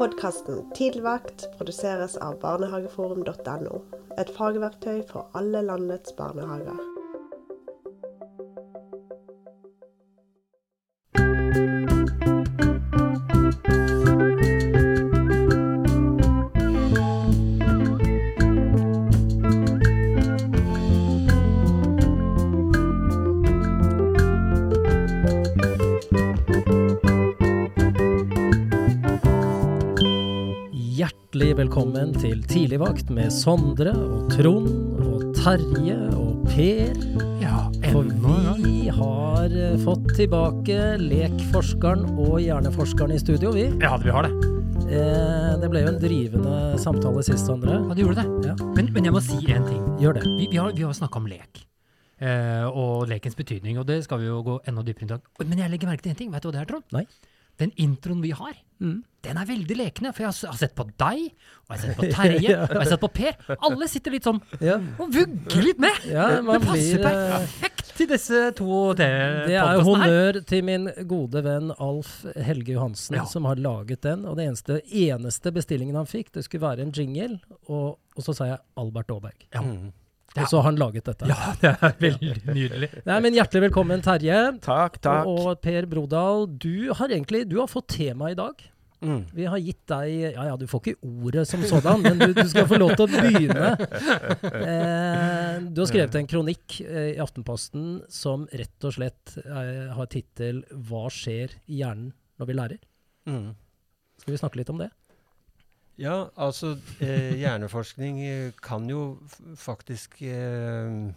Podkasten Tidligvakt produseres av barnehageforum.no. Et fagverktøy for alle landets barnehager. Velkommen til Tidligvakt med Sondre og Trond og Terje og Per. Ja, For vi har eh, fått tilbake lekforskeren og hjerneforskeren i studio, vi. Ja, vi har det. Eh, det ble jo en drivende samtale sist, Sondre. Ja, du gjorde det. Ja. Men, men jeg må si en ting. Gjør det. Vi, vi har, vi har snakka om lek. Eh, og lekens betydning, og det skal vi jo gå enda dypere inn i dag. Men jeg legger merke til en ting. Vet du hva det er, Trond? Nei. Den introen vi har, Mm. den er veldig lekende. For jeg har, har sett på deg, og jeg har sett på Terje, og jeg har sett på Per. Alle sitter litt sånn Ja, og vugger litt med. ja man det passer blir eh, perfekt til disse to Det er jo honnør til min gode venn Alf Helge Johansen, Ja. som har laget den. Og den eneste, eneste bestillingen han fikk, det skulle være en jingle. Og, og så sa jeg Albert Aaberg. Ja. Og så har han laget dette. Ja, det er veldig nydelig. Nei, men Hjertelig velkommen, Terje. Takk, takk. Og, og Per Brodal, du har egentlig du har fått tema i dag. Mm. Vi har gitt deg Ja ja, du får ikke ordet som sådan, men du, du skal få lov til å begynne. Eh, du har skrevet en kronikk eh, i Aftenposten som rett og slett eh, har tittel 'Hva skjer i hjernen når vi lærer'? Mm. Skal vi snakke litt om det? Ja, altså eh, hjerneforskning eh, kan jo faktisk eh,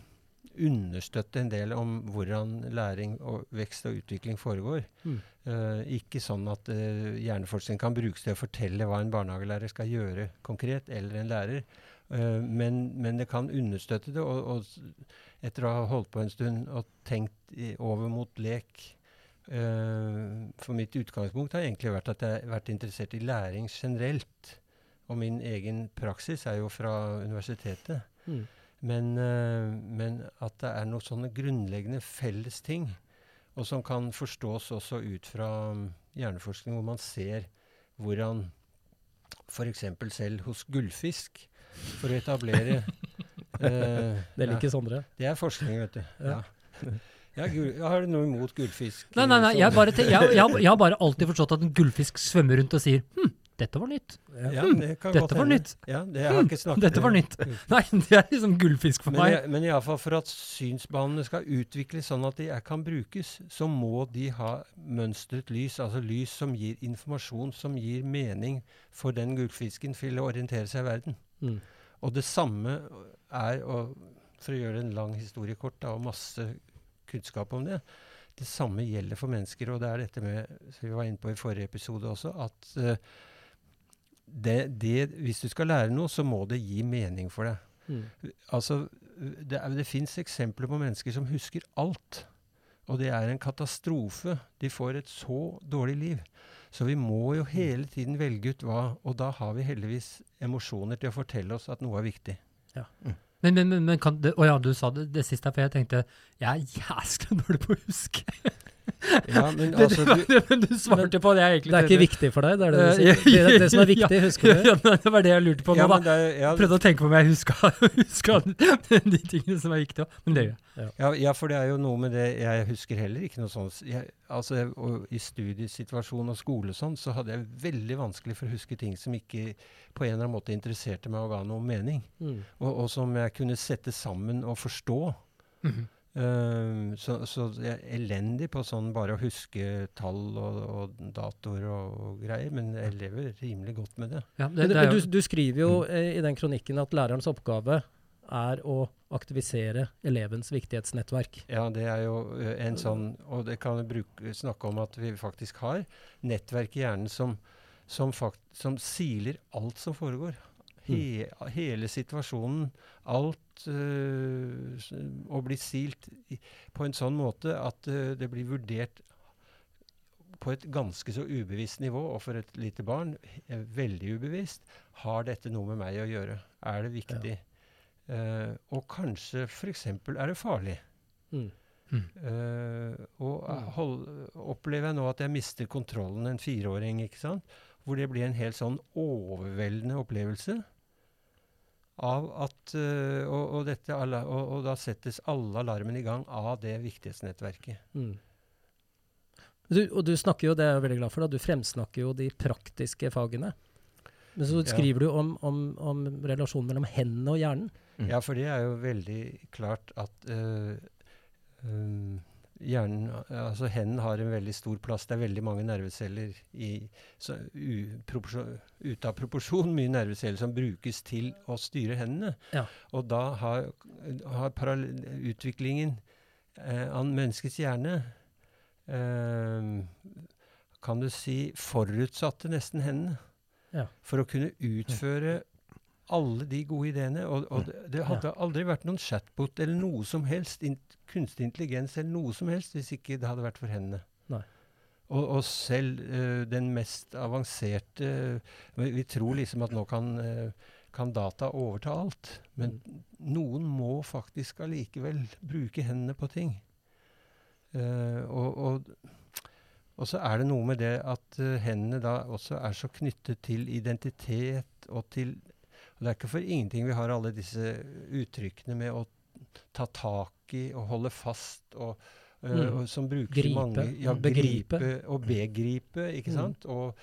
understøtte en del om hvordan læring og vekst og utvikling foregår. Mm. Eh, ikke sånn at eh, hjerneforskning kan brukes til å fortelle hva en barnehagelærer skal gjøre konkret, eller en lærer. Eh, men, men det kan understøtte det. Og, og etter å ha holdt på en stund og tenkt i, over mot lek uh, For mitt utgangspunkt har egentlig vært at jeg har vært interessert i læring generelt. Og min egen praksis er jo fra universitetet. Mm. Men, eh, men at det er noen sånne grunnleggende felles ting, og som kan forstås også ut fra mm, hjerneforskning, hvor man ser hvordan f.eks. selv hos gullfisk, for å etablere eh, Det ja, Sondre. Det er forskning, vet du. Ja. Ja. Ja, gul, jeg har du noe imot gullfisk? Nei, nei, nei, jeg, bare jeg, jeg, har- jeg har bare alltid forstått at en gullfisk svømmer rundt og sier hm, dette var nytt. ja, det kan Dette godt var hende. nytt. Ja, det snakket Dette var nytt. Nei, det er liksom gullfisk for Men, meg. men iallfall for at synsbanene skal utvikles sånn at de er, kan brukes, så må de ha mønstret lys, altså lys som gir informasjon, som gir mening for den gullfisken til å orientere seg i verden. Mm. Og det samme er, og for å gjøre en lang historie kort, da, og masse kunnskap om det, det samme gjelder for mennesker. Og det er dette med, som vi var inne på i forrige episode også, at eh, det, det, hvis du skal lære noe, så må det gi mening for deg. Mm. Altså, det, er- det fins eksempler på mennesker som husker alt. Og det er en katastrofe. De får et så dårlig liv. Så vi må jo hele tiden velge ut hva Og da har vi heldigvis emosjoner til å fortelle oss at noe er viktig. Men, men, men, men kan det, Å ja, du sa det, det siste, for jeg tenkte jeg er jæskla dårlig på å huske. Ja, men altså, du, men du svarte på det jeg egentlig Det er ikke viktig for deg, det er det du Eh, sier? Det, det som er viktig, husker du? Ja, det var det jeg lurte på nå, ja, da. er, ja, prøvde å tenke på om jeg huska, de tingene som er viktige men det gjør jeg. Ja, for det er jo noe med det Jeg husker heller ikke noe sånt. Jeg, altså, og I studiesituasjon og skole sånn, så hadde jeg veldig vanskelig for å huske ting som ikke på en eller annen måte interesserte meg og ga noe mening. Mm. Og, og som jeg kunne sette sammen og forstå. Mhm. Um, så, så jeg er elendig på sånn bare å huske tall og, og datoer og, og greier, men jeg lever rimelig godt med det. Ja, det, det jo, du, du skriver jo eh, i den kronikken at lærerens oppgave er å aktivisere elevens viktighetsnettverk. Ja, det er jo en sånn Og det kan vi snakke om at vi faktisk har nettverk i hjernen som, som, fakt, som siler alt som foregår. He, hele situasjonen. Alt øh, s- å bli silt på en sånn måte at øh, det blir vurdert på et ganske så ubevisst nivå, og for et lite barn eh, veldig ubevisst. Har dette noe med meg å gjøre? Er det viktig? Eh, og kanskje f.eks. er det farlig. Mm. Uh, og Mm. hold, opplever jeg nå at jeg mister kontrollen, en fireåring, ikke sant? hvor det blir en helt sånn overveldende opplevelse av at øh, og, og, dette, og, og da settes alle alarmene i gang av det viktighetsnettverket. Mm. Du, og du snakker jo, det er jeg veldig glad for, da, du fremsnakker jo de praktiske fagene. Men så Ja. skriver du om, om, om relasjonen mellom hendene og hjernen. Mm. Ja, for det er jo veldig klart at øh, øhm, hjernen Altså hendene har en veldig stor plass. Det er veldig mange nerveceller i Ute av proporsjon mye nerveceller som brukes til å styre hendene. Ja. Og da har, har utviklingen eh, av menneskets hjerne eh, kan du si forutsatte nesten hendene. Ja. For å kunne utføre alle de gode ideene. Og, og det, det hadde aldri vært noen chatbot eller noe som helst, in, kunstig intelligens eller noe som helst, hvis ikke det hadde vært for hendene. Og, og selv uh, den mest avanserte vi, vi tror liksom at nå kan, uh, kan data overta alt. Men noen må faktisk allikevel bruke hendene på ting. Eh, og, og, og så er det noe med det at hendene da også er så knyttet til identitet og til Og det er ikke for ingenting vi har alle disse uttrykkene med å ta tak i og holde fast og eh, Mm. og som brukes Gripe. mange Ja, begripe. gripe og begripe, ikke Mm. sant? Og,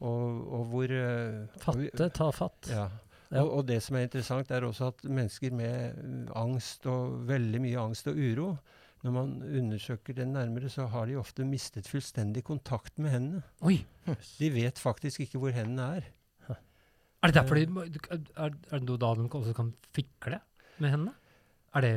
og, og hvor eh, Fatte, ta fatt. ja. Ja. Og, og det som er interessant, er også at mennesker med angst og veldig mye angst og uro, når man undersøker det nærmere, så har de ofte mistet fullstendig kontakt med hendene. Oi! De vet faktisk ikke hvor hendene er. Er det derfor de, er, er det da de også kan fikle med hendene? Er det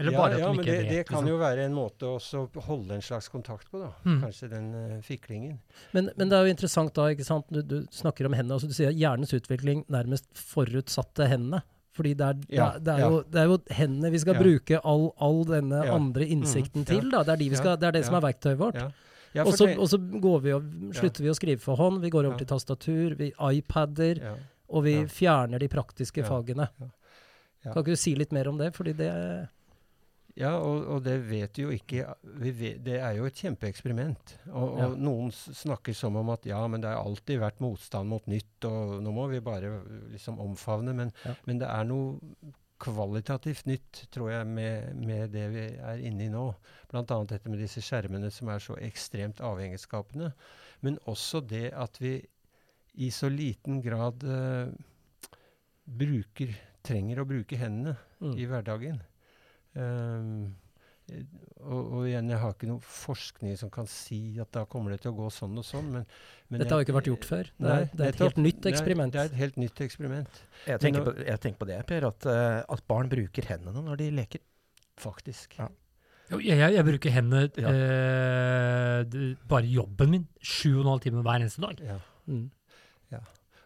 Eller bare ja, at ja, de men ikke det, vet? det kan liksom? jo være en måte også å holde en slags kontakt på, da. Mm. Kanskje den uh, fiklingen. Men, men det er jo interessant da, ikke sant? Du, du snakker om hendene, altså du sier hjernens utvikling nærmest forutsatte hendene. Fordi det er, det Ja, er, det er, ja. jo, det er jo hendene vi skal Ja. bruke all, all denne Ja. andre innsikten Mm, ja. til. Da. Det, er de vi skal, det er det som ja. er verktøyet vårt. Ja. Ja, og, så, og så går vi og, slutter vi å skrive for hånd, vi går over Ja. til tastatur, vi iPader, ja. Og vi fjerner de praktiske fagene. Kan ikke du si litt mer om det? Fordi det Ja, og, og det vet jo ikke vi vet, Det er jo et kjempeeksperiment. Og, Ja. noen snakker som om at ja, men det har alltid vært motstand mot nytt, og nå må vi bare liksom omfavne. Men, Ja. men det er noe kvalitativt nytt, tror jeg, med, med det vi er inne i nå. Bl.a. dette med disse skjermene som er så ekstremt avhengighetsskapende. Men også det at vi i så liten grad uh, bruker, trenger å bruke hendene mm. i hverdagen. Ehm, eh, og, og igjen, jeg har ikke noe forskning som kan si at da kommer det til å gå sånn og sånn, men, men Dette har jo ikke vært gjort før. Det Nei, er, det er et helt nytt Det er- eksperiment. Det er et helt nytt eksperiment, Jeg tenker, nå- på, jeg tenker på det, Per, at, eh, at barn bruker hendene når de leker. faktisk. Ja. Jeg, jeg, jeg bruker hendene Ja. eh, bare i jobben min sju og en halv time hver eneste dag. Ja. Mm.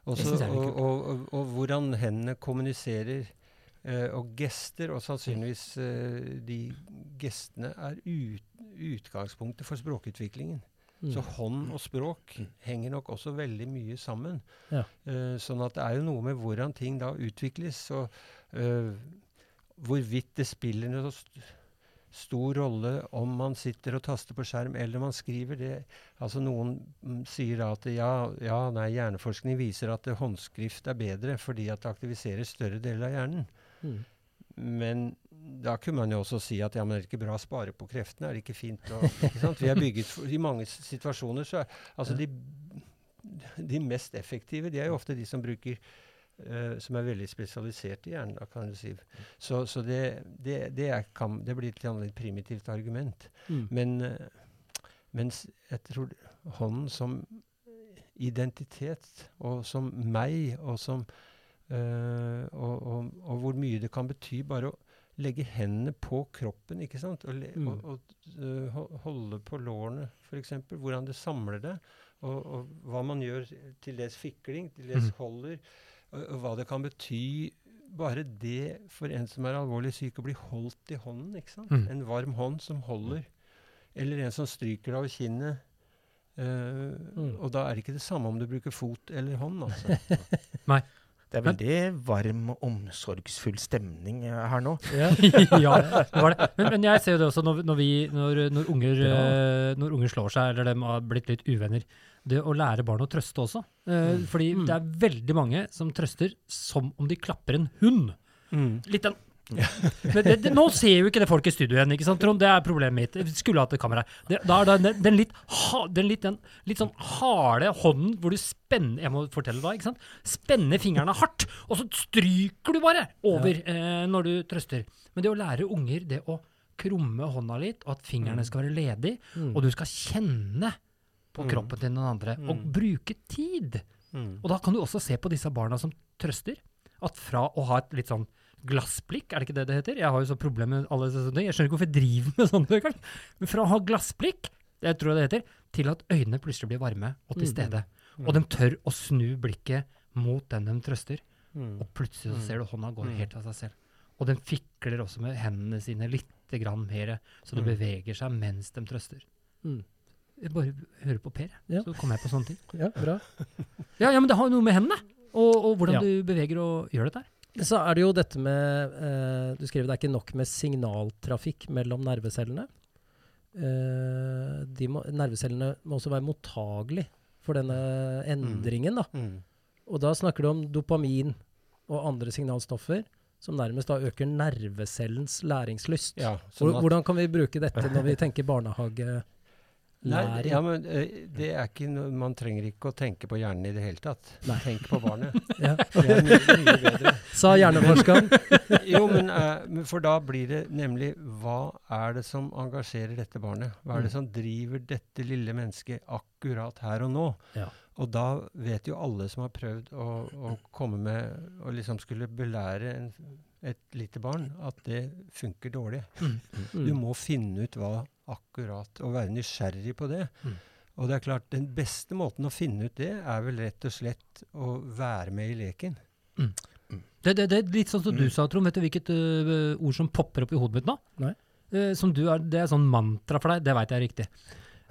Også, er litt og, og, og, og hvordan hendene kommuniserer, eh, og gester, og sannsynligvis eh, de gestene er ut, utgangspunktet for språkutviklingen. Mm. Så hånd og språk henger nok også veldig mye sammen. Ja. Eh, sånn at det er jo noe med hvordan ting da utvikles, og eh, hvorvidt det spiller noe stor rolle om man sitter og taster på skjerm eller man skriver. det. Altså Noen mm, sier da at ja, ja, nei, hjerneforskning viser at håndskrift er bedre fordi at det aktiviserer større deler av hjernen. Mm. Men da kunne man jo også si at ja, men er det ikke bra å spare på kreftene? Er det ikke fint å? Vi er bygget for, I mange situasjoner så er altså de, de mest effektive, de er jo ofte de som bruker eh, som er veldig spesialisert i hjernen, da, kan du si. Så, så det, det, det, er, kan, det blir et litt primitivt argument. Mm. Men uh, mens jeg tror hånden som identitet, og som meg, og som uh, og, og, og hvor mye det kan bety bare å legge hendene på kroppen, ikke sant? Og, le, Mm. og, holde på lårene, f.eks. Hvordan det samler det. Og, hva man gjør til dels fikling, til dels Mhm. holder. Og, hva det kan bety bare det for en som er alvorlig syk, å bli holdt i hånden. ikke sant? Mm. En varm hånd som holder. Eller en som stryker deg over kinnet. Uh, Mm. Og da er det ikke det samme om du bruker fot eller hånd. altså. Det er veldig varm og omsorgsfull stemning her nå. Ja. ja, det var det. Men, men jeg ser jo det også når, når, vi, når, når, unger, eh, når unger slår seg, eller de har blitt litt uvenner. Det å lære barn å trøste også. Eh, Fordi Mm. det er veldig mange som trøster som om de klapper en hund. Mm. Litt den Men det, det, Nå ser jo ikke det folk i studio igjen, ikke sant, Trond? Det er problemet mitt. Jeg skulle hatt et kamera. Det, da er det den, litt, ha, den, litt, den litt sånn harde hånden hvor du spenner Jeg må fortelle deg, ikke sant? Spenner fingrene hardt, og så stryker du bare over eh, når du trøster. Men det å lære unger det å krumme hånda litt, og at fingrene skal være ledige, Mm. og du skal kjenne på Mm. kroppen til noen andre, og Mm. bruke tid. Mm. Og da kan du også se på disse barna som trøster, at fra å ha et litt sånn glassblikk, er det ikke det det heter? Jeg har jo så problemer med alle sånne ting. Jeg skjønner ikke hvorfor jeg driver med sånne ting. Men fra å ha glassblikk, det tror jeg det heter, til at øynene plutselig blir varme og til stede. Og de tør å snu blikket mot den de trøster. Mm. Og plutselig så ser du hånda går helt av seg selv. Og de fikler også med hendene sine litt grann mer, så det beveger seg mens de trøster. Mm. Jeg bare hører på Per, Ja. så kommer jeg på sånne ting. ja, bra. Ja, ja men det har jo noe med hendene, og, og hvordan Ja. du beveger og gjør dette her. Så er det jo dette med eh, Du skriver det er ikke nok med signaltrafikk mellom nervecellene. Eh, de må, nervecellene må også være mottagelig for denne endringen. Da. Mm. Og da snakker du om dopamin og andre signalstoffer som nærmest da øker nervecellens læringslyst. Ja, sånn at- hvordan kan vi bruke dette når vi tenker barnehagelæring? Nei, ja, men det er ikke noe, Man trenger ikke å tenke på hjernen i det hele tatt. Nei. Tenk på barnet. Ja. Det er mye, mye bedre. Sa hjerneforskeren. Jo, men, uh, for da blir det nemlig Hva er det som engasjerer dette barnet? Hva er det Mm. som driver dette lille mennesket akkurat her og nå? Ja. Og da vet jo alle som har prøvd å, å komme med og liksom skulle belære en, et lite barn, at det funker dårlig. Du Mm. må finne ut hva akkurat Og være nysgjerrig på det. Mm. Og det er klart, den beste måten å finne ut det, er vel rett og slett å være med i leken. Det, det, det er litt sånn som du Mm. sa, Trond. Vet du hvilket øh, ord som popper opp i hodet mitt nå? Nei. Eh, som du er, det er sånn mantra for deg, det veit jeg er riktig.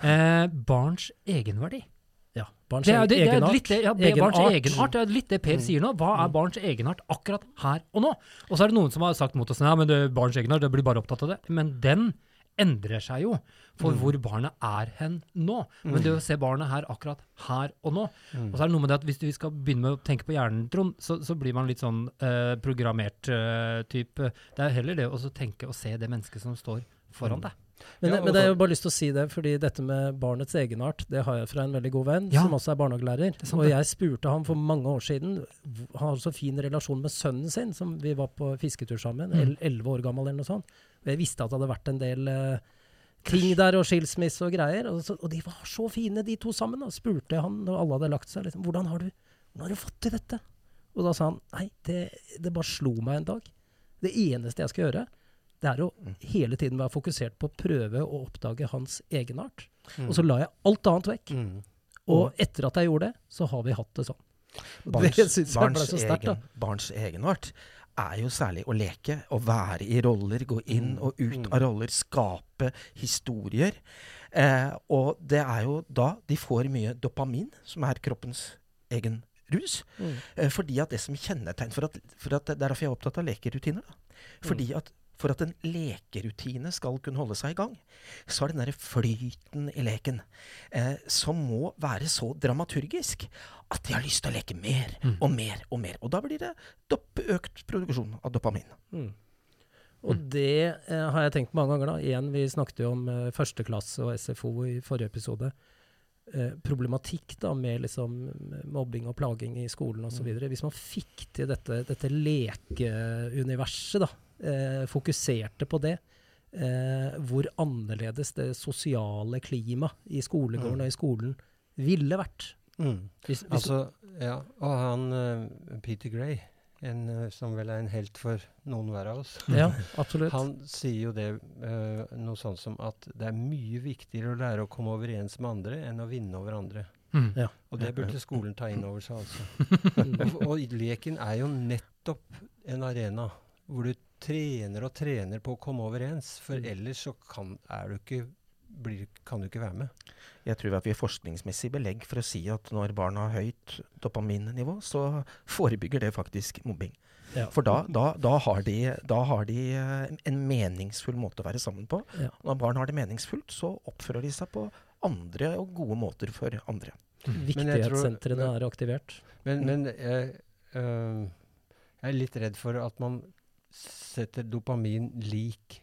Uh, barns egenverdi. Ja. Barns Det er, det, det er litt det, ja, egenart. barns Egenart. egenart. Det er litt det Per Mm. sier nå. Hva er Mm. barns egenart akkurat her og nå? Og så er det noen som har sagt mot oss ja, men det, barns egenart, det blir bare opptatt av det. Men den endrer seg jo for Mm. hvor barnet er hen nå. Men det å se barnet her akkurat her og nå, Mm. og så er det noe med det at hvis vi skal begynne med å tenke på hjernen, Trond, så, så blir man litt sånn eh, programmert eh, type. Det er heller det å tenke og se det mennesket som står foran Mm. deg. Men, Ja, men det og- jo bare lyst til å si det, fordi dette med barnets egenart, det har jeg fra en veldig god venn, Ja. som også er barnehagelærer. er Og jeg spurte ham for mange år siden Han har så fin relasjon med sønnen sin, som vi var på fisketur sammen, Mm. el- elleve år gammel eller noe sånt. Jeg visste at det hadde vært en del eh, ting der, og skilsmisse og greier. Og, så, og de var så fine, de to sammen. Og spurte han når alle hadde lagt seg, liksom, hvordan har du, hvordan har du fått til dette? Og da sa han nei, det, det bare slo meg en dag. Det eneste jeg skal gjøre, det er å hele tiden være fokusert på å prøve å oppdage hans egenart. Mm. Og så la jeg alt annet vekk. Mm. Og etter at jeg gjorde det, så har vi hatt det sånn. Barns, det syns jeg ble så sterkt, barns egenart er jo særlig å leke, å være i roller, gå inn Mm, og ut mm. av roller, skape historier. Eh, og det er jo da de får mye dopamin, som er kroppens egen rus. Mm. Eh, fordi at det som kjennetegn for at, for at Det er derfor jeg er opptatt av lekerutiner. Da. Fordi at for at en lekerutine skal kunne holde seg i gang, så er den derre flyten i leken eh, som må være så dramaturgisk at de har lyst til å leke mer Mm. og mer og mer. Og da blir det økt produksjon av dopamin. Mm. Og det eh, har jeg tenkt mange ganger. da. Igjen, Vi snakket jo om eh, første klasse og SFO i forrige episode. Eh, problematikk da med liksom eh, mobbing og plaging i skolen osv. Mm. Hvis man fikk til dette, dette lekeuniverset, da, eh, fokuserte på det, eh, hvor annerledes det sosiale klimaet i skolegården Mm. og i skolen ville vært. Mm. Hvis, hvis, Altså, ja. Og han uh, Peter Gray, en, uh, som vel er en helt for noen hver av oss, ja, absolutt. han sier jo det uh, noe sånt som at det er mye viktigere å lære å komme overens med andre enn å vinne over andre. Mm. Ja. Og det burde skolen ta inn over seg, altså. Mm. Og, og leken er jo nettopp en arena hvor du trener og trener på å komme overens. For ellers så kan, er du ikke blir, kan du ikke være med. Jeg tror at vi har forskningsmessig belegg for å si at når barn har høyt dopaminnivå, så forebygger det faktisk mobbing. Ja. For da, da, da, har de, da har de eh, en meningsfull måte å være sammen på. Ja. Når barn har det meningsfullt, så oppfører de seg på andre og gode måter for andre. Men Viktighetssentrene er aktivert. Men, men jeg, øh, jeg er litt redd for at man setter dopamin lik.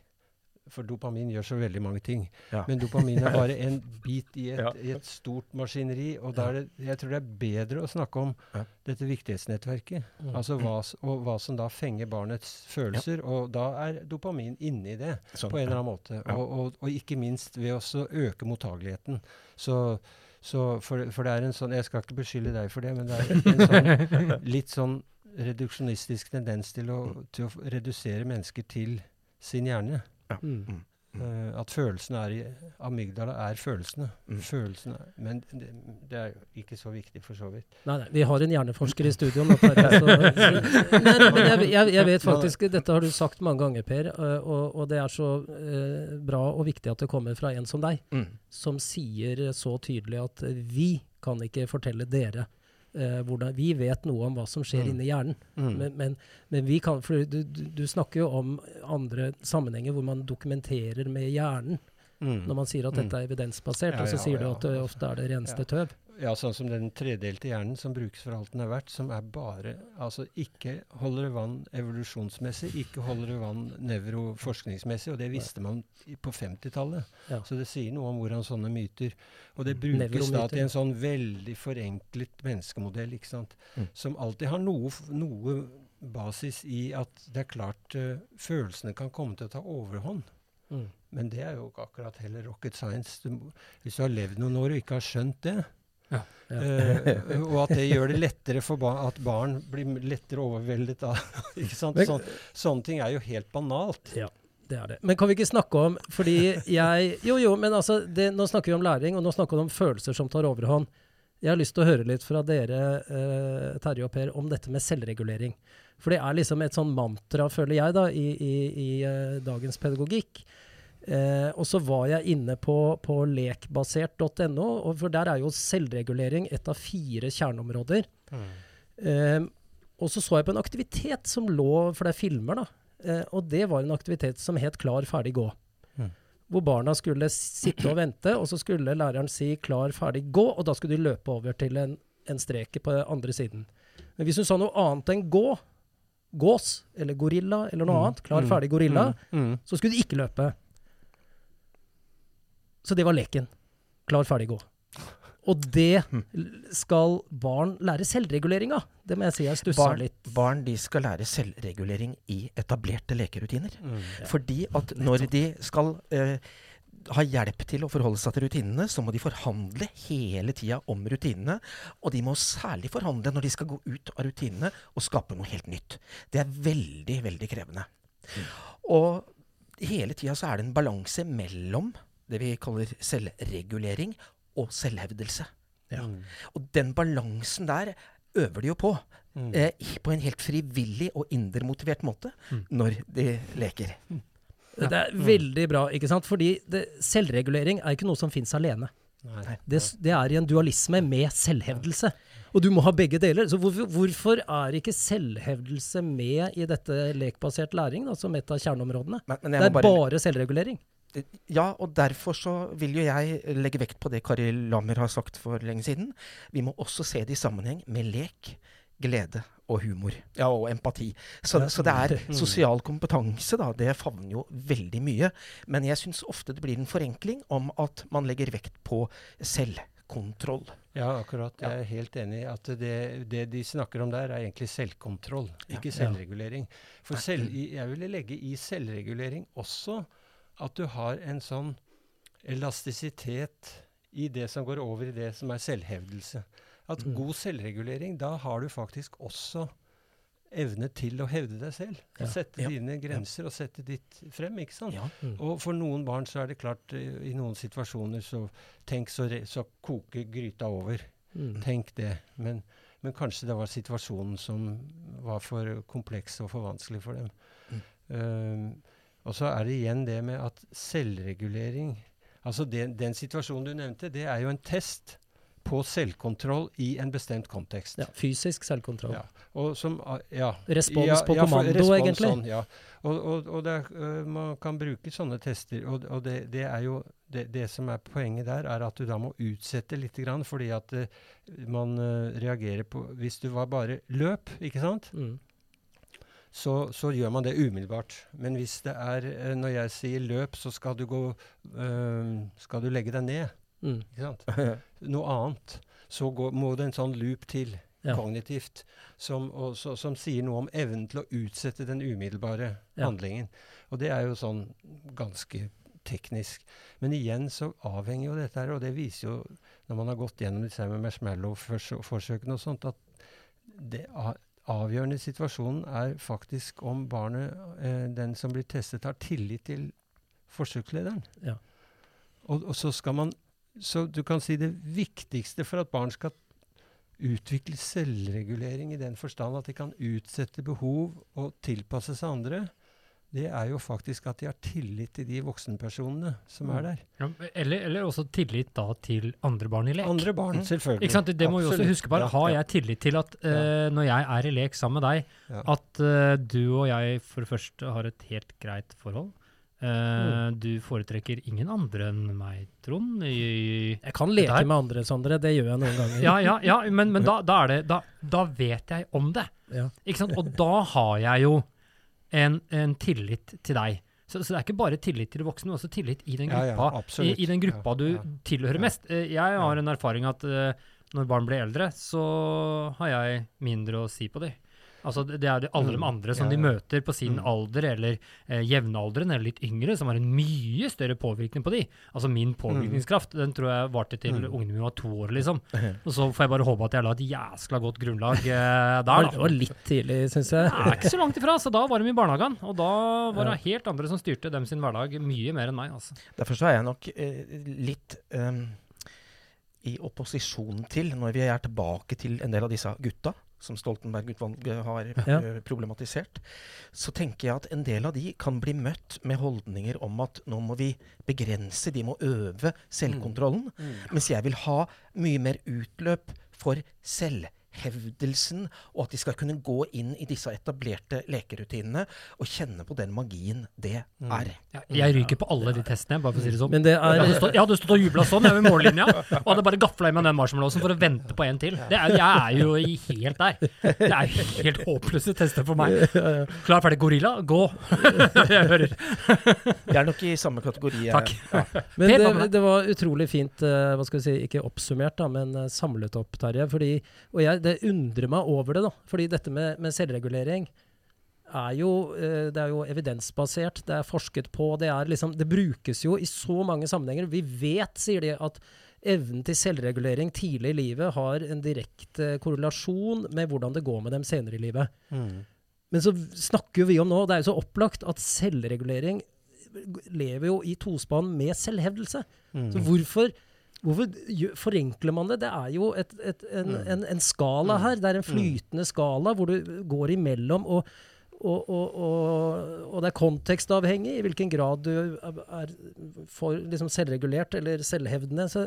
For dopamin gjør så veldig mange ting. Ja. Men dopamin er bare en bit i et, Ja. i et stort maskineri. Og da er det, jeg tror det er bedre å snakke om Ja. dette viktighetsnettverket. Mm. Altså hva, og hva som da fenger barnets følelser. Og da er dopamin inni det Sånn, på en eller annen måte. Og, og, og ikke minst ved også å øke mottageligheten. Så, så for, for det er en sånn Jeg skal ikke beskylde deg for det, men det er en sånn litt sånn reduksjonistisk tendens til å, til å redusere mennesker til sin hjerne. Mm. Mm. Eh, at følelsene er i Amygdala er følelsene. Mm. Følelsene er, Men det, det er jo ikke så viktig, for så vidt. Nei, nei, vi har en hjerneforsker i studio nå. Terje, så, nei, men jeg, jeg, jeg vet faktisk, Dette har du sagt mange ganger, Per, øh, og, og det er så uh, bra og viktig at det kommer fra en som deg, Mm. som sier så tydelig at vi kan ikke fortelle dere øh, hvordan Vi vet noe om hva som skjer Mm. inni hjernen, men, men, men vi kan For du, du, du snakker jo om andre sammenhenger hvor man dokumenterer med hjernen. Mm. Når man sier at Mm. dette er evidensbasert, Ja, og så ja, sier du at det ofte er det reneste tøv. Ja, sånn som den tredelte hjernen som brukes for alt den er verdt, som er bare Altså ikke holder det vann evolusjonsmessig, ikke holder det vann nevroforskningsmessig, og det visste man på 50-tallet. Ja. Så det sier noe om hvordan sånne myter Og det brukes da til en sånn veldig forenklet menneskemodell, ikke sant. Mm. Som alltid har noe, noe basis i at det er klart uh, følelsene kan komme til å ta overhånd. Mm. Men det er jo ikke akkurat heller rocket science. Du, hvis du har levd noen år og ikke har skjønt det, Ja. eh, og at det gjør det lettere for barn, at barn blir lettere overveldet av ikke sant? Sånn, Sånne ting er jo helt banalt. Ja, det er det. Men kan vi ikke snakke om Fordi jeg Jo, jo, men altså det, Nå snakker vi om læring, og nå snakker vi om følelser som tar overhånd. Jeg har lyst til å høre litt fra dere, eh, Terje og Per, om dette med selvregulering. For det er liksom et sånn mantra, føler jeg, da, i, i, i eh, dagens pedagogikk. Eh, og så var jeg inne på, på lekbasert.no, for der er jo selvregulering et av fire kjerneområder. Eh, og så så jeg på en aktivitet som lå, for det er filmer, da. Eh, og det var en aktivitet som het Klar, ferdig, gå. Mm. Hvor barna skulle sitte og vente, og så skulle læreren si 'klar, ferdig, gå', og da skulle de løpe over til en, en strek på andre siden. Men hvis hun sa noe annet enn 'gå', gås eller gorilla eller noe Mm. annet, 'klar, Mm. ferdig, gorilla', Mm. Mm. så skulle de ikke løpe. Så det var leken. Klar, ferdig, gå. Og det skal barn lære selvregulering av. Det må jeg si jeg stussa Barn, litt. barn de skal lære selvregulering i etablerte lekerutiner. Mm. Fordi at når de skal eh, ha hjelp til å forholde seg til rutinene, så må de forhandle hele tida om rutinene. Og de må særlig forhandle når de skal gå ut av rutinene og skape noe helt nytt. Det er veldig, veldig krevende. Og hele tida så er det en balanse mellom det vi kaller selvregulering og selvhevdelse. Ja. Mm. Og den balansen der øver de jo på. Mm. Eh, på en helt frivillig og indermotivert måte Mm. når de leker. Det er veldig bra, ikke sant? Fordi det, selvregulering er ikke noe som fins alene. Nei. Det, det er i en dualisme med selvhevdelse. Og du må ha begge deler. Så hvorfor, hvorfor er ikke selvhevdelse med i dette lekbasert læring da, som et av kjerneområdene? Men, men Det er bare, bare selvregulering. Ja, og derfor så vil jo jeg legge vekt på det Kari Lammer har sagt for lenge siden. Vi må også se det i sammenheng med lek, glede og humor. Ja, og empati. Så, Ja. så det er Mm. sosial kompetanse, da. Det favner jo veldig mye. Men jeg syns ofte det blir en forenkling om at man legger vekt på selvkontroll. Ja, akkurat. Jeg er helt enig i at det, det de snakker om der, er egentlig selvkontroll, ikke selvregulering. For selv, jeg ville legge i selvregulering også at du har en sånn elastisitet i det som går over i det som er selvhevdelse. At Mm. god selvregulering, da har du faktisk også evne til å hevde deg selv. Ja. Sette Ja. dine grenser og sette ditt frem, ikke sant? Ja. Mm. Og for noen barn så er det klart, eh, i noen situasjoner så Tenk så, re, så koker gryta over. Mm. Tenk det. Men, men kanskje det var situasjonen som var for kompleks og for vanskelig for dem. Um, og så er det igjen det med at selvregulering Altså den, den situasjonen du nevnte, det er jo en test på selvkontroll i en bestemt kontekst. Ja, fysisk selvkontroll. Ja. Og som, ah, ja. Respons ja, på kommando, respons egentlig. Sånn, ja. Og, og, og er, øh, man kan bruke sånne tester, og, og det, det er jo det, det som er poenget der, er at du da må utsette litt, fordi at uh, man uh, reagerer på Hvis du var bare løp, ikke sant, Mm. Så, så gjør man det umiddelbart. Men hvis det er øh, Når jeg sier løp, så skal du gå øh, Skal du legge deg ned, Mm. ikke sant? Noe annet. Så går, må det en sånn loop til Ja. kognitivt, som, og, så, som sier noe om evnen til å utsette den umiddelbare Ja. handlingen. Og det er jo sånn ganske teknisk. Men igjen så avhenger jo dette her, og det viser jo, når man har gått gjennom disse med marshmallow-forsøkene og sånt, at det a- avgjørende i situasjonen er faktisk om barnet, eh, den som blir testet, har tillit til forsøkslederen. Ja. Og, og så skal man Så du kan si det viktigste for at barn skal utvikle selvregulering i den forstand at de kan utsette behov og tilpasse seg andre, det er jo faktisk at de har tillit til de voksenpersonene som er der. Ja, eller, eller også tillit da til andre barn i lek. Andre barn, selvfølgelig. Ikke sant? Det må vi også huske på. Ja, Har ja. jeg tillit til at uh, når jeg er i lek sammen med deg, Ja. at uh, du og jeg for det første har et helt greit forhold? Eh, Du foretrekker ingen andre enn meg, Trond. I, Jeg kan leke Der. med andre, Sondre. Det gjør jeg noen ganger. ja, ja, ja, men, men da, da er det da, da vet jeg om det. Ja. Ikke sant? Og da har jeg jo en, en tillit til deg. Så, så det er ikke bare tillit til de voksne, men også tillit i den Ja, ja, gruppa, i, i den gruppa du ja. tilhører Ja. mest. Eh, Jeg har en erfaring at uh, når barn blir eldre, så har jeg mindre å si på dem. Altså det er de alle de Mm, andre som ja, de møter på sin Mm. alder, eller eh, jevnaldrende, eller litt yngre, som har en mye større påvirkning på de. Altså min påvirkningskraft, den tror jeg varte til Mm. ungene mine var to år, liksom. Og så får jeg bare håpe at jeg la et jæskla godt grunnlag eh, der, det var litt tidlig, syns jeg. Er ikke så langt ifra, så da var de i barnehagen. Og da var Ja. det helt andre som styrte dem sin hverdag, mye mer enn meg. altså. Derfor så er jeg nok eh, litt um i opposisjon til, når vi er tilbake til en del av disse gutta, som Stoltenberg-utvalget har Ja. problematisert, så tenker jeg at en del av de kan bli møtt med holdninger om at nå må vi begrense, de må øve selvkontrollen. Mens jeg vil ha mye mer utløp for selvhevdelsen, og at de skal kunne gå inn i disse etablerte lekerutinene og kjenne på den magien det er. Ja, jeg ryker på alle de testene, bare for å si det sånn. Men det Jeg hadde er stått, jeg hadde stått og jubla sånn jeg ved mållinja, og hadde bare gafla i meg den marshmallowsen for å vente på en til. Det er, jeg er jo helt der. Det er jo helt håpløse tester for meg. Klar, ferdig, gorilla, gå! jeg hører. Vi er nok i samme kategori. eh, Takk. Ja. Men det, det var utrolig fint, eh, hva skal vi si, ikke oppsummert, da, men eh, samlet opp, Terje. Fordi, og jeg, det undrer meg over det, da. Fordi dette med, med selvregulering er jo, eh, det er jo evidensbasert, det er forsket på, det er liksom Det brukes jo i så mange sammenhenger. Vi vet, sier de, at evnen til selvregulering tidlig i livet har en direkte korrelasjon med hvordan det går med dem senere i livet. Mm. Men så snakker vi om nå, det er jo så opplagt, at selvregulering lever jo i tospann med selvhevdelse. Mm. Så hvorfor, hvorfor forenkler man det? Det er jo et, et, en, Mm. en, en skala her. Det er en flytende skala hvor du går imellom. og og, og, og, det er kontekstavhengig i hvilken grad du er- for liksom selvregulert eller selvhevdende. Så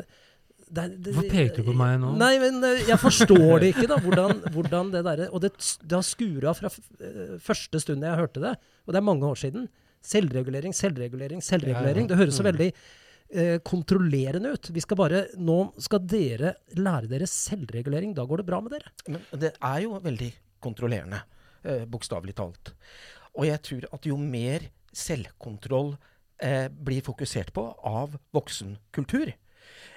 det, det, Hvorfor peker du på meg nå? Nei, men eh, jeg forstår det ikke, da. Hvordan, hvordan det der, Og det, det har skura fra eh, første stund jeg hørte det, og det er mange år siden. Selvregulering, selvregulering, selvregulering. Det høres så Mm. veldig eh, kontrollerende ut. Vi skal bare Nå skal dere lære dere selvregulering. Da går det bra med dere. Men det er jo veldig kontrollerende, eh, bokstavelig talt. Og jeg tror at jo mer selvkontroll eh, blir fokusert på av voksenkultur,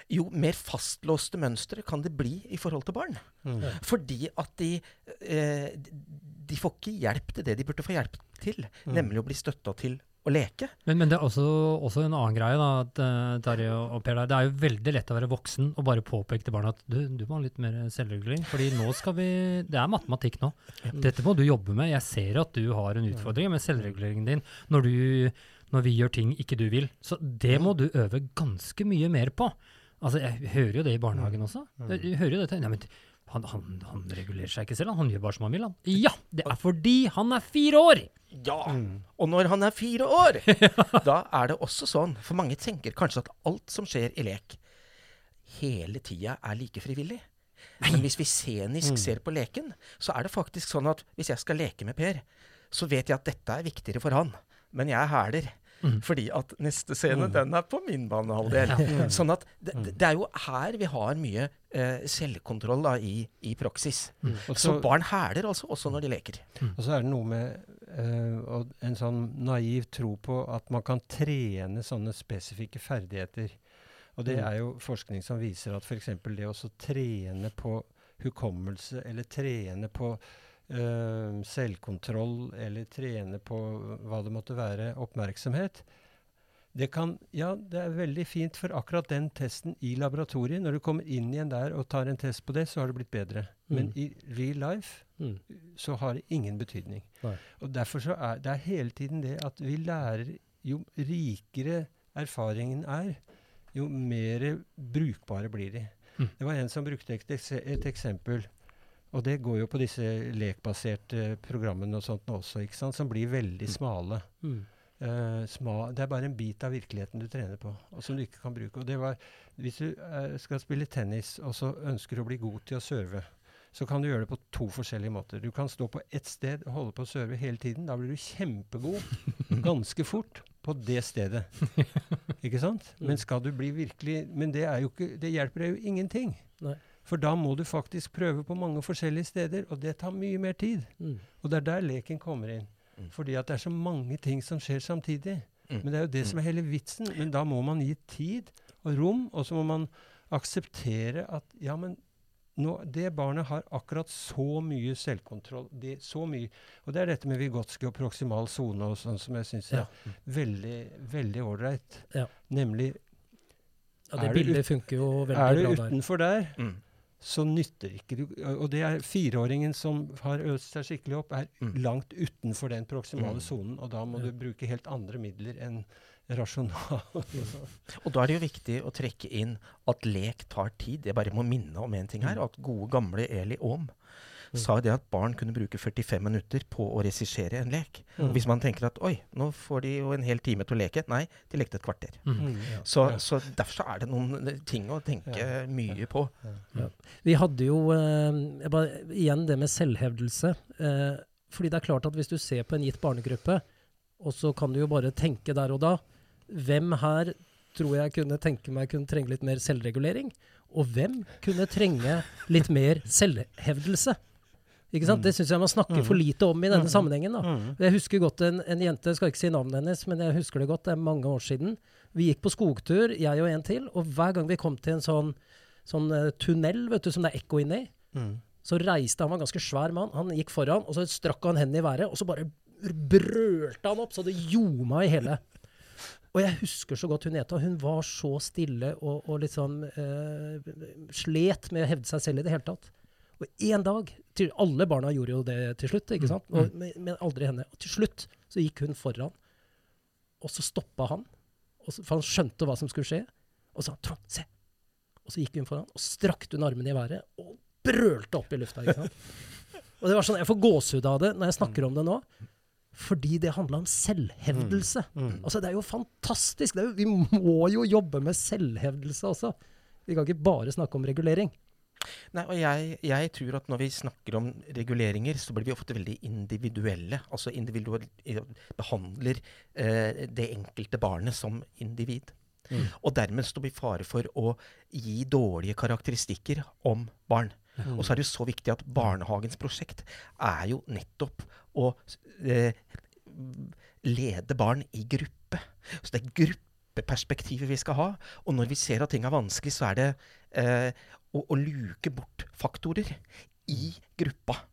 jo mer fastlåste mønstre kan det bli i forhold til barn. Mm. Fordi at de, eh, de får ikke hjelp til det de burde få hjelp til, nemlig å bli støtta til å leke. Men, men det er også, også en annen greie, da, at, eh, Terje og og Per. Det er jo veldig lett å være voksen og bare påpeke til barna at du, du må ha litt mer selvregulering. fordi nå skal vi Det er matematikk nå. Dette må du jobbe med. Jeg ser at du har en utfordring med selvreguleringen din når, du, når vi gjør ting ikke du vil. Så det må du øve ganske mye mer på. Altså, Jeg hører jo det i barnehagen også. Jeg hører jo dette. Nei, men Han, han, han regulerer seg ikke selv, han. han gjør bare som han vil. Han. Ja, det er fordi han er fire år! Ja! Og når han er fire år, da er det også sånn For mange tenker kanskje at alt som skjer i lek, hele tida er like frivillig. Men hvis vi scenisk ser på leken, så er det faktisk sånn at hvis jeg skal leke med Per, så vet jeg at dette er viktigere for han. Men jeg hæler. Fordi at neste scene, den er på min banehalvdel. Sånn at det, det er jo her vi har mye eh, selvkontroll da, i, i praksis. Mm. Så så- barn hæler altså også når de leker. Og så er det noe med eh, og en sånn naiv tro på at man kan trene sånne spesifikke ferdigheter. Og det er jo forskning som viser at f.eks. det å trene på hukommelse, eller trene på eh, selvkontroll, eller trene på hva det måtte være, oppmerksomhet det kan, ja, det er veldig fint for akkurat den testen i laboratoriet. Når du kommer inn igjen der og tar en test på det, så har det blitt bedre. Men Mm. i real life Mm. så har det ingen betydning. Nei. Og derfor så er det er hele tiden det at vi lærer Jo rikere erfaringen er, jo mer brukbare blir de. Mm. Det var en som brukte et, et eksempel, og det går jo på disse lekbaserte programmene og sånt også, ikke sant, som blir veldig smale. Mm. Uh, sma, det er bare en bit av virkeligheten du trener på, og som du ikke kan bruke. Og det var, Hvis du uh, skal spille tennis, og så ønsker du å bli god til å serve, så kan du gjøre det på to forskjellige måter. Du kan stå på ett sted og holde på å serve hele tiden. Da blir du kjempegod ganske fort på det stedet. Ikke sant? Men skal du bli virkelig Men det, er jo ikke, det hjelper deg jo ingenting. Nei. For da må du faktisk prøve på mange forskjellige steder, og det tar mye mer tid. Mm. Og det er der leken kommer inn. Mm. Fordi at det er så mange ting som skjer samtidig. Mm. Men det er jo det som er hele vitsen. Men da må man gi tid og rom, og så må man akseptere at ja, men nå, det barnet har akkurat så mye selvkontroll. Det, så mye. Og det er dette med Vygotsky og proksimal sone og sånn som jeg syns er Ja. veldig veldig ålreit. Ja. Nemlig Ja, det Er du bildet funker jo er veldig du bra der. utenfor der, Mm. Så nytter ikke du Og det er fireåringen som har øst seg skikkelig opp, er Mm. langt utenfor den proksimale Mm. sonen, og da må Ja. du bruke helt andre midler enn rasjonal. Og da er det jo viktig å trekke inn at lek tar tid. Jeg bare må minne om en ting her. Mm. At gode, gamle Eli Aam sa det at barn kunne bruke 45 minutter på å regissere en lek. Mm. hvis man tenker at oi, nå får de jo en hel time til å leke. Nei, de lekte et kvarter. Mm. Mm. Så, så derfor så er det noen eh, ting å tenke Ja. mye på. Vi hadde jo eh, bare, igjen det med selvhevdelse. Eh, fordi det er klart at hvis du ser på en gitt barnegruppe, og så kan du jo bare tenke der og da Hvem her tror jeg kunne tenke meg kunne trenge litt mer selvregulering? Og hvem kunne trenge litt mer selvhevdelse? Ikke sant? Mm. Det syns jeg man snakker for lite om i denne Mm. sammenhengen. da. Mm. Jeg husker godt en, en jente, skal ikke si navnet hennes, men jeg husker det godt, det er mange år siden. Vi gikk på skogtur, jeg og en til, og hver gang vi kom til en sånn, sånn uh, tunnel vet du, som det er ekko inni, Mm. så reiste han, var en ganske svær mann, han gikk foran, og så strakk han hendene i været, og så bare brølte han opp, så det ljoma i hele. Og jeg husker så godt hun Eta, hun var så stille og, og liksom eh, slet med å hevde seg selv i det hele tatt. Og en dag, til, alle barna gjorde jo det til slutt, ikke sant? Og, men, men aldri henne. Og til slutt så gikk hun foran, og så stoppa han, så, for han skjønte hva som skulle skje, og sa 'Trond, se'. Og så gikk hun foran, og strakte hun armene i været, og brølte opp i lufta. ikke sant? Og det var sånn, Jeg får gåsehud av det når jeg snakker om det nå, fordi det handla om selvhevdelse. Mm. Altså, Det er jo fantastisk! Det er jo, vi må jo jobbe med selvhevdelse også. Vi kan ikke bare snakke om regulering. Nei, og jeg, jeg tror at når vi snakker om reguleringer, så blir vi ofte veldig individuelle. Altså individuell, behandler eh, det enkelte barnet som individ. Mm. Og dermed står vi i fare for å gi dårlige karakteristikker om barn. Mm. Og så er det jo så viktig at barnehagens prosjekt er jo nettopp å eh, lede barn i gruppe. Så det er gruppeperspektivet vi skal ha. Og når vi ser at ting er vanskelig, så er det eh, å, å luke bort faktorer i gruppa.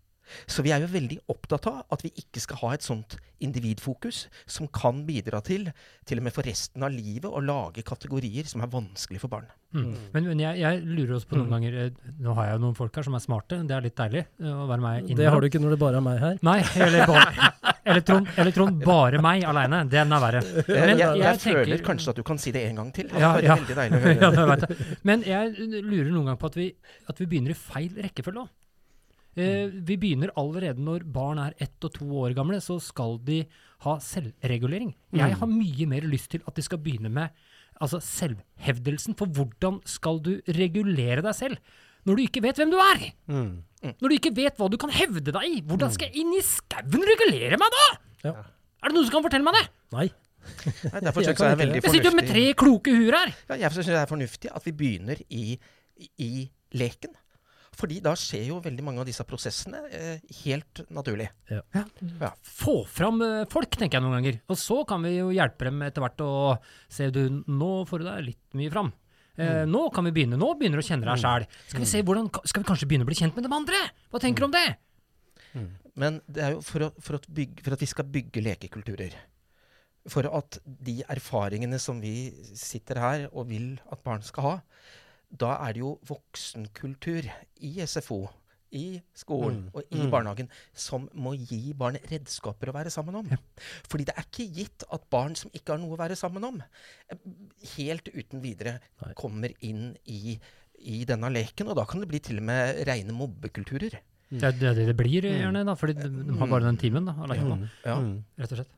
Så vi er jo veldig opptatt av at vi ikke skal ha et sånt individfokus som kan bidra til, til og med for resten av livet, å lage kategorier som er vanskelig for barn. Mm. Men, men jeg, jeg lurer også på noen ganger eh, Nå har jeg jo noen folk her som er smarte. Det er litt deilig eh, å være meg Det har du ikke når det bare er meg her. Nei, eller bare Eller Trond, eller Trond bare meg aleine. Den er verre. Men jeg, jeg, jeg føler tenker- kanskje at du kan si det en gang til. Ja, ja. veldig deilig å høre. Ja, jeg. Men jeg lurer noen gang på at vi, at vi begynner i feil rekkefølge òg. Eh, vi begynner allerede når barn er ett og to år gamle, så skal de ha selvregulering. Jeg har mye mer lyst til at de skal begynne med altså selvhevdelsen. For hvordan skal du regulere deg selv når du ikke vet hvem du er? Mm. Når du ikke vet hva du kan hevde deg i? Hvordan skal jeg inn i skauen regulere meg da? Ja. Er det noen som kan fortelle meg det? Nei. Nei, derfor Jeg syns jeg er Jeg sitter jo med tre kloke huer her. ja, Jeg synes det er fornuftig at vi begynner i, i leken. Fordi da skjer jo veldig mange av disse prosessene eh, helt naturlig. Få fram eh, folk, tenker jeg noen ganger. Og så kan vi jo hjelpe dem etter hvert å se du, nå får du deg litt mye fram. Eh, Nå kan vi begynne. Nå begynner du å kjenne deg sjæl. Skal vi se hvordan, skal vi kanskje begynne å bli kjent med de andre? Hva tenker du om det? Men det er jo for, å, for, at bygge, for at vi skal bygge lekekulturer. For at de erfaringene som vi sitter her og vil at barn skal ha, da er det jo voksenkultur i SFO, i skolen Mm. og i Mm. barnehagen som må gi barn redskaper å være sammen om. Fordi det er ikke gitt at barn som ikke har noe å være sammen om, helt uten videre kommer inn i, i denne leken. Og da kan det bli til og med rene mobbekulturer. Det er det det, blir, gjerne, da, fordi de, har bare den timen da, alene, Mm. Ja. Mm. rett og slett.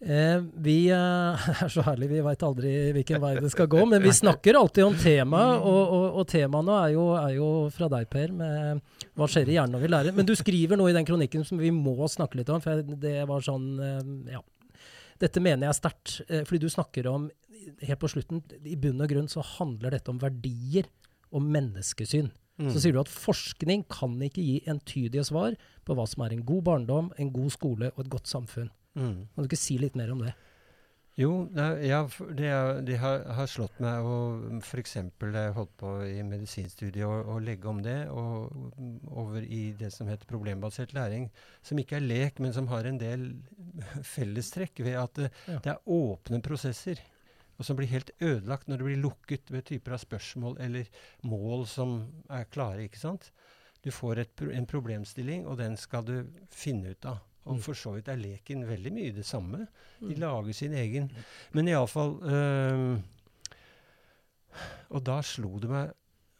Eh, vi eh, er så herlige, vi veit aldri hvilken vei det skal gå. Men vi snakker alltid om tema, og, og, og temaene er jo, er jo fra deg, Per, med hva skjer i hjernen når vi lærer. Men du skriver noe i den kronikken som vi må snakke litt om, for det var sånn eh, Ja. Dette mener jeg er sterkt, eh, fordi du snakker om Helt på slutten, i bunn og grunn så handler dette om verdier og menneskesyn. Mm. Så sier du at forskning kan ikke gi entydige svar på hva som er en god barndom, en god skole og et godt samfunn. Mm. Kan du ikke si litt mer om det? Jo, ja, det, det har, har slått meg å f.eks. da jeg holdt på i medisinstudiet å, legge om det og mm, over i det som heter problembasert læring, som ikke er lek, men som har en del fellestrekk ved at det, Ja. det er åpne prosesser. Og som blir helt ødelagt når det blir lukket ved typer av spørsmål eller mål som er klare. ikke sant? Du får et, en problemstilling, og den skal du finne ut av. Og Mm. for så vidt er leken veldig mye det samme. De Mm. lager sin egen. Men iallfall øh, Og da slo det meg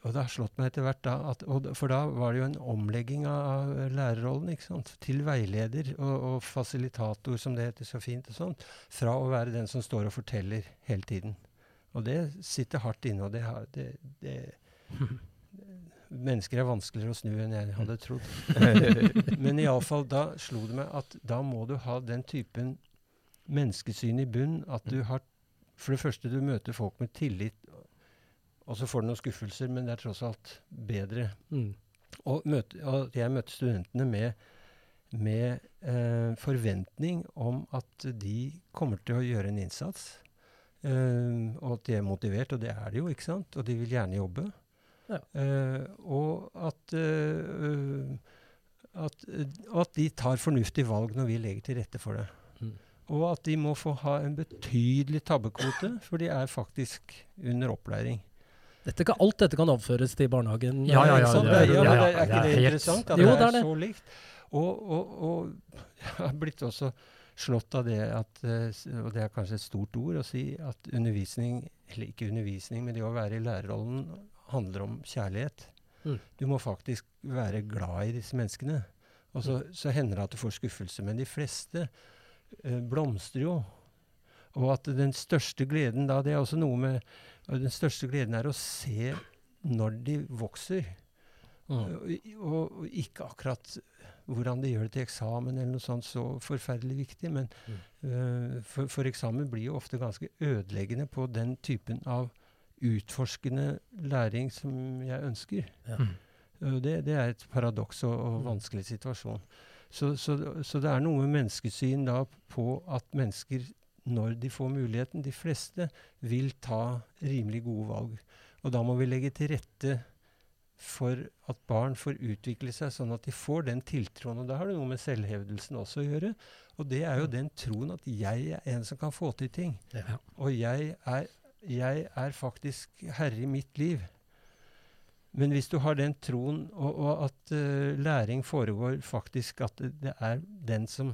og det har slått meg etter hvert da, at, For da var det jo en omlegging av, lærerrollen ikke sant? til veileder og, og fasilitator, som det heter så fint. og sånt, Fra å være den som står og forteller hele tiden. Og det sitter hardt inne. og det, det, det Mennesker er vanskeligere å snu enn jeg hadde trodd. Men iallfall da slo det meg at da må du ha den typen menneskesyn i bunn at du har For det første, du møter folk med tillit, og så får du noen skuffelser, men det er tross alt bedre. Mm. Og, møte, og jeg møtte studentene med, med eh, forventning om at de kommer til å gjøre en innsats. eh, og at de er motivert, og det er de jo, ikke sant? Og de vil gjerne jobbe. Ja. Eh, og at, eh, at, og at de tar fornuftige valg når vi legger til rette for det. Mm. Og at de må få ha en betydelig tabbekvote, for de er faktisk under opplæring. Dette kan, alt dette kan avføres til barnehagen. Ja, ja, ja, det, er, ja, ja, ja, er ikke det interessant? At Jo, det er, det. så likt. Og, og, og jeg har blitt også slått av det at eh, Og det er kanskje et stort ord å si at undervisning, eller ikke undervisning, men det å være i lærerrollen handler om kjærlighet. Mm. Du må faktisk være glad i disse menneskene. Og så, så hender det at du får skuffelse. Men de fleste eh, blomstrer jo. Og at den største gleden da, det er også noe med Den største gleden er å se når de vokser. Mm. Og, og, og ikke akkurat hvordan de gjør det til eksamen eller noe sånt så forferdelig viktig, men Mm. uh, for, for eksamen blir jo ofte ganske ødeleggende på den typen av utforskende læring som jeg ønsker. Ja. Mm. Det, det er et paradoks og, og Mm. vanskelig situasjon. Så, så, så det er noe med menneskesyn da på at mennesker, når de får muligheten, de fleste, vil ta rimelig gode valg. Og da må vi legge til rette for at barn får utvikle seg sånn at de får den tiltroen. Og da har det noe med selvhevdelsen også å gjøre. Og det er jo den troen at jeg er en som kan få til ting. Ja. Og jeg er, jeg er faktisk herre i mitt liv. Men hvis du har den troen, og, og at uh, læring foregår faktisk at det, det er den som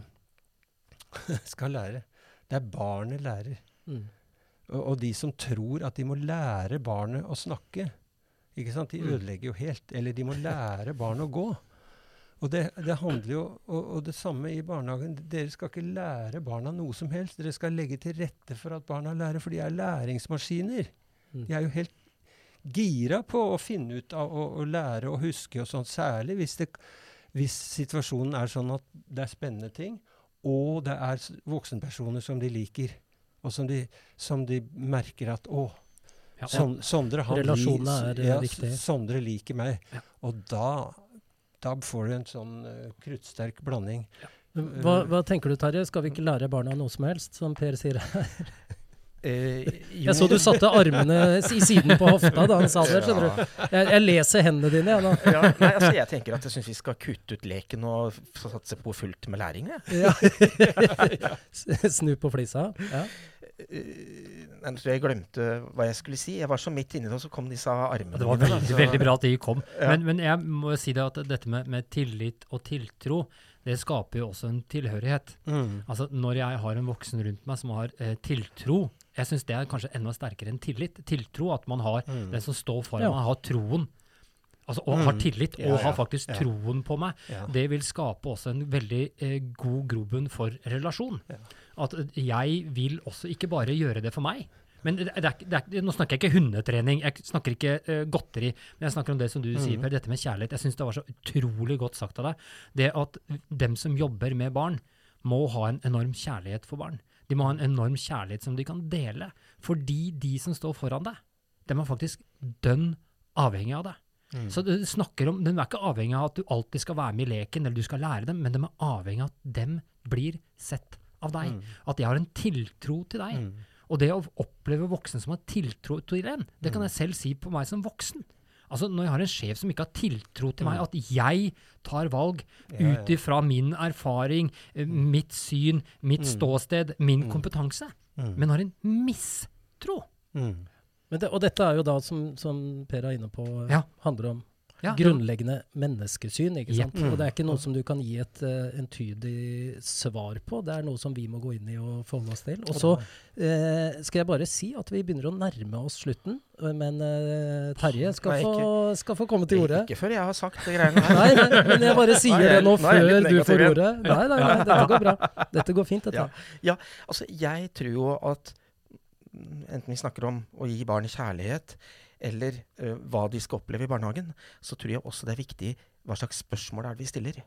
skal lære. Det er barnet lærer. Mm. Og, og de som tror at de må lære barnet å snakke, ikke sant? de Mm. ødelegger jo helt. Eller de må lære barnet å gå. Og det, det handler jo, og, og det samme i barnehagen. Dere skal ikke lære barna noe som helst. Dere skal legge til rette for at barna lærer, for de er læringsmaskiner. Mm. De er jo helt gira på å finne ut av å, å lære og huske og sånn, særlig hvis, det, hvis situasjonen er sånn at det er spennende ting, og det er voksenpersoner som de liker, og som de, som de merker at å, Ja, Son, Sondre han Relasjonene er, eh, ja, viktige. Sondre liker meg. Ja. Og da, da får du en sånn uh, kruttsterk blanding. Hva, hva tenker du, Terje? Skal vi ikke lære barna noe som helst, som Per sier her? Eh, Jeg så du satte armene i siden på hofta da han sa det. skjønner du? Jeg, jeg leser hendene dine, jeg nå. ja, nei, altså jeg tenker at jeg syns vi skal kutte ut leken og satse på fullt med læring. jeg. Ja. Snu på flisa. Ja. Eh, Nei, nå tror jeg jeg glemte hva jeg skulle si. Jeg var så midt inni det, og så kom disse armene. Det var veldig, veldig bra at de kom. Ja. Men, men jeg må jo si det at dette med, med tillit og tiltro, det skaper jo også en tilhørighet. Altså Når jeg har en voksen rundt meg som har eh, tiltro Jeg syns det er kanskje enda sterkere enn tillit. Tiltro, at man har Mm. den som står foran Ja. meg, har troen. Altså, og har Mm. tillit, og har faktisk troen på meg. Det vil skape også en veldig eh, god grobunn for relasjon. At eh, jeg vil også ikke bare gjøre det for meg. Men det, er, det er, nå snakker jeg ikke hundetrening, jeg snakker ikke uh, godteri. Men jeg snakker om det som du sier, Mhm. Per, dette med kjærlighet. Jeg syns det var så utrolig godt sagt av deg. Det at dem som jobber med barn, må ha en enorm kjærlighet for barn. De må ha en enorm kjærlighet som de kan dele. Fordi de som står foran deg, dem er faktisk dønn avhengig av deg. Mm. Så du snakker om, De er ikke avhengig av at du alltid skal være med i leken, eller du skal lære dem, men de er avhengig av at dem blir sett av deg. Mm. At de har en tiltro til deg. Mm. Og det å oppleve voksne som har tiltro til en, det Mm. kan jeg selv si på meg som voksen. Altså Når jeg har en sjef som ikke har tiltro til meg, Mm. at jeg tar valg Ja, ut ifra min erfaring, eh, mitt syn, mitt Mm. ståsted, min Mm. kompetanse, Mm. men har en mistro. Mm. Men det, og dette er jo da, som, som Per er inne på, Ja. handler om Ja, grunnleggende menneskesyn. ikke sant? Mm. Og det er ikke noe som du kan gi et uh, entydig svar på. Det er noe som vi må gå inn i og forholde oss til. Og så uh, skal jeg bare si at vi begynner å nærme oss slutten. eh, Men uh, Terje skal, Nei, få, skal få komme til ordet. Ikke før jeg har sagt de greiene her. Nei, men, men jeg bare sier Nå er jeg- det nå før du får ordet. Nei, nei, nei, dette går bra. Dette går fint, dette. Ja. Altså, jeg tror jo at mm, enten vi snakker om å gi barn kjærlighet, eller uh, hva de skal oppleve i barnehagen, så tror jeg også det er viktig hva slags spørsmål er det vi stiller.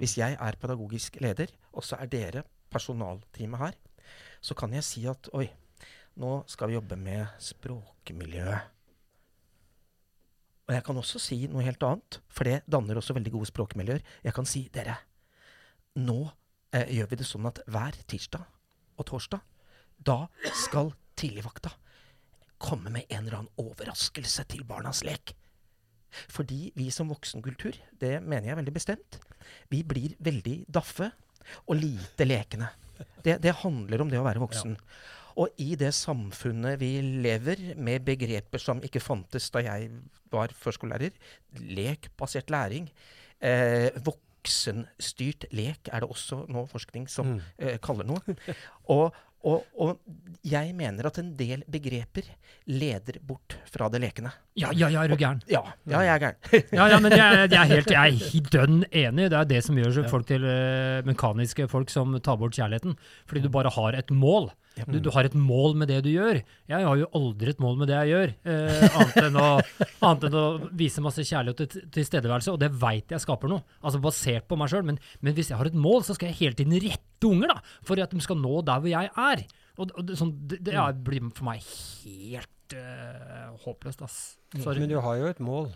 Hvis jeg er pedagogisk leder, og så er dere personalteamet her, så kan jeg si at oi, nå skal vi jobbe med språkmiljøet. Og jeg kan også si noe helt annet, for det danner også veldig gode språkmiljøer. Jeg kan si dere, nå eh, gjør vi det sånn at hver tirsdag og torsdag, da skal tidligvakta komme med en eller annen overraskelse til barnas lek. Fordi vi som voksenkultur, det mener jeg veldig bestemt, vi blir veldig daffe og lite lekende. Det, det handler om det å være voksen. Og i det samfunnet vi lever, med begreper som ikke fantes da jeg var førskolelærer, lekbasert læring, eh, voksenstyrt lek er det også nå forskning som Mm. eh, kaller noe. Og, og, og jeg mener at en del begreper leder bort fra det lekende. Ja, ja, ja, er du gæren? Ja, ja jeg er gæren. Ja, ja, men jeg, jeg er helt jeg er dønn enig. Det er det som gjør folk til eh, mekaniske folk som tar bort kjærligheten. Fordi du bare har et mål. Du, du har et mål med det du gjør. Jeg har jo aldri et mål med det jeg gjør, eh, annet, enn å, annet enn å vise masse kjærlighet og til- tilstedeværelse, og det veit jeg skaper noe. Altså basert på meg sjøl. Men, men hvis jeg har et mål, så skal jeg hele tiden rette unger, da, for at de skal nå der hvor jeg er. Og, og det, sånn, det, det blir for meg helt eh, håpløst, ass. Sorry. Men du har jo et mål.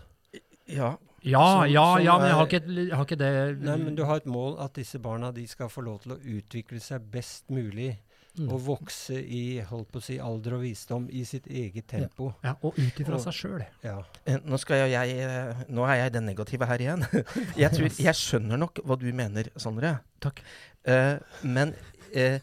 Ja, Ja, Som- ja, som ja, men jeg har ikke, jeg har ikke det Nei, men du har et mål at disse barna de skal få lov til å utvikle seg best mulig. Mm. Og vokse i holdt på å si, alder og visdom i sitt eget tempo. ja, Og ut ifra seg sjøl. Ja. Eh, Nå, skal jeg, jeg, eh, nå er jeg den negative her igjen. Jeg, tror, jeg skjønner nok hva du mener, Sondre. Takk. Uh, men uh,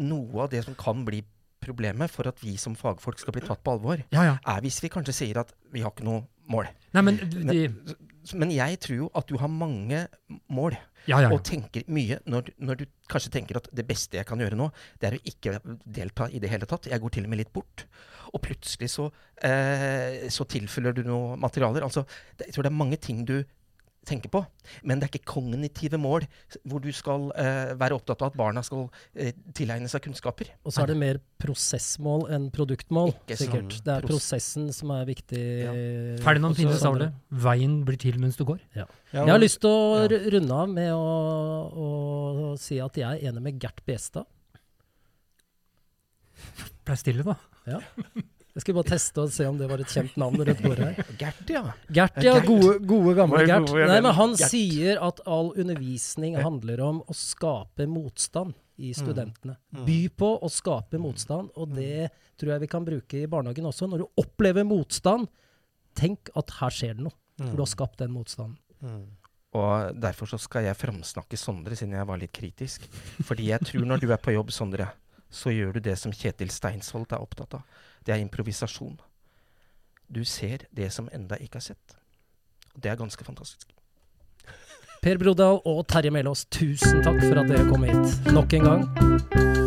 noe av det som kan bli problemet for at vi som fagfolk skal bli tatt på alvor, Ja, ja. er hvis vi kanskje sier at vi har ikke noe mål. Nei, men de, men jeg tror jo at du har mange mål Ja, ja, ja. og tenker mye når, når du kanskje tenker at det beste jeg kan gjøre nå, det er å ikke delta i det hele tatt. Jeg går til og med litt bort. Og plutselig så, eh, så tilfører du noe materialer. Altså, det, jeg tror det er mange ting du tenker på, men det er ikke kognitive mål hvor du skal eh, være opptatt av at barna skal eh, tilegne seg kunnskaper. Og så er det mer prosessmål enn produktmål, Ikke sikkert. Sånn. Det er prosessen som er viktig. Ferdinand Og så- Finne sa det. Veien blir til mens du går. Ja, Jeg har lyst til å Ja. runde av med å, å si at jeg er enig med Gert Bestad. Blei stille, da. Jeg skulle bare teste og se om det var et kjent navn rundt bordet her. Gert, ja. Gert, ja. Gode, gode gamle Gert. Nei, men han Gert. sier at all undervisning handler om å skape motstand i studentene. By på å skape motstand, og det tror jeg vi kan bruke i barnehagen også. Når du opplever motstand, tenk at her skjer det noe. For du har skapt den motstanden. Mm. Og derfor så skal jeg framsnakke Sondre, siden jeg var litt kritisk. Fordi jeg tror når du er på jobb, Sondre, så gjør du det som Kjetil Steinsvold er opptatt av. Det er improvisasjon. Du ser det som enda ikke er sett. Og det er ganske fantastisk. Per Brodal og Terje Melås, tusen takk for at dere kom hit nok en gang.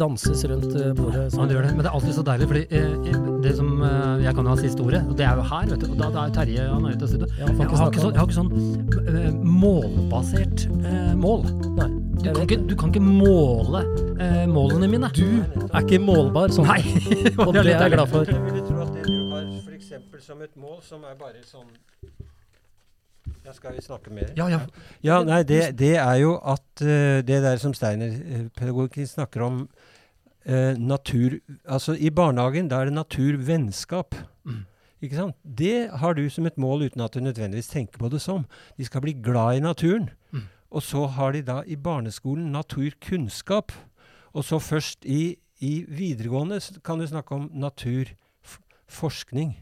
Danses rundt eh, bordet. Ja, det gjør det. Men det er alltid så deilig, fordi eh, det som eh, Jeg kan jo ha siste ordet, og det er jo her, vet du. Og da, da er Terje han er ute av studio. Jeg, Jeg har ikke sånn, jeg har ikke sånn eh, målbasert eh, mål. Nei, Du kan, ikke, du kan ikke måle eh, målene mine. Du er ikke målbar sånn. Nei! Og det er jeg glad for. Jeg ville tro at det du har f.eks. som et mål, som er bare sånn Ja, skal vi snakke mer? Ja, ja. Ja, nei, det, det er jo at uh, det der som Steiner uh, pedagogikken snakker om eh, natur Altså i barnehagen, da er det naturvennskap. Mm. Ikke sant? Det har du som et mål uten at du nødvendigvis tenker på det som. De skal bli glad i naturen. Mm. Og så har de da i barneskolen naturkunnskap. Og så først i, i videregående kan du snakke om naturforskning.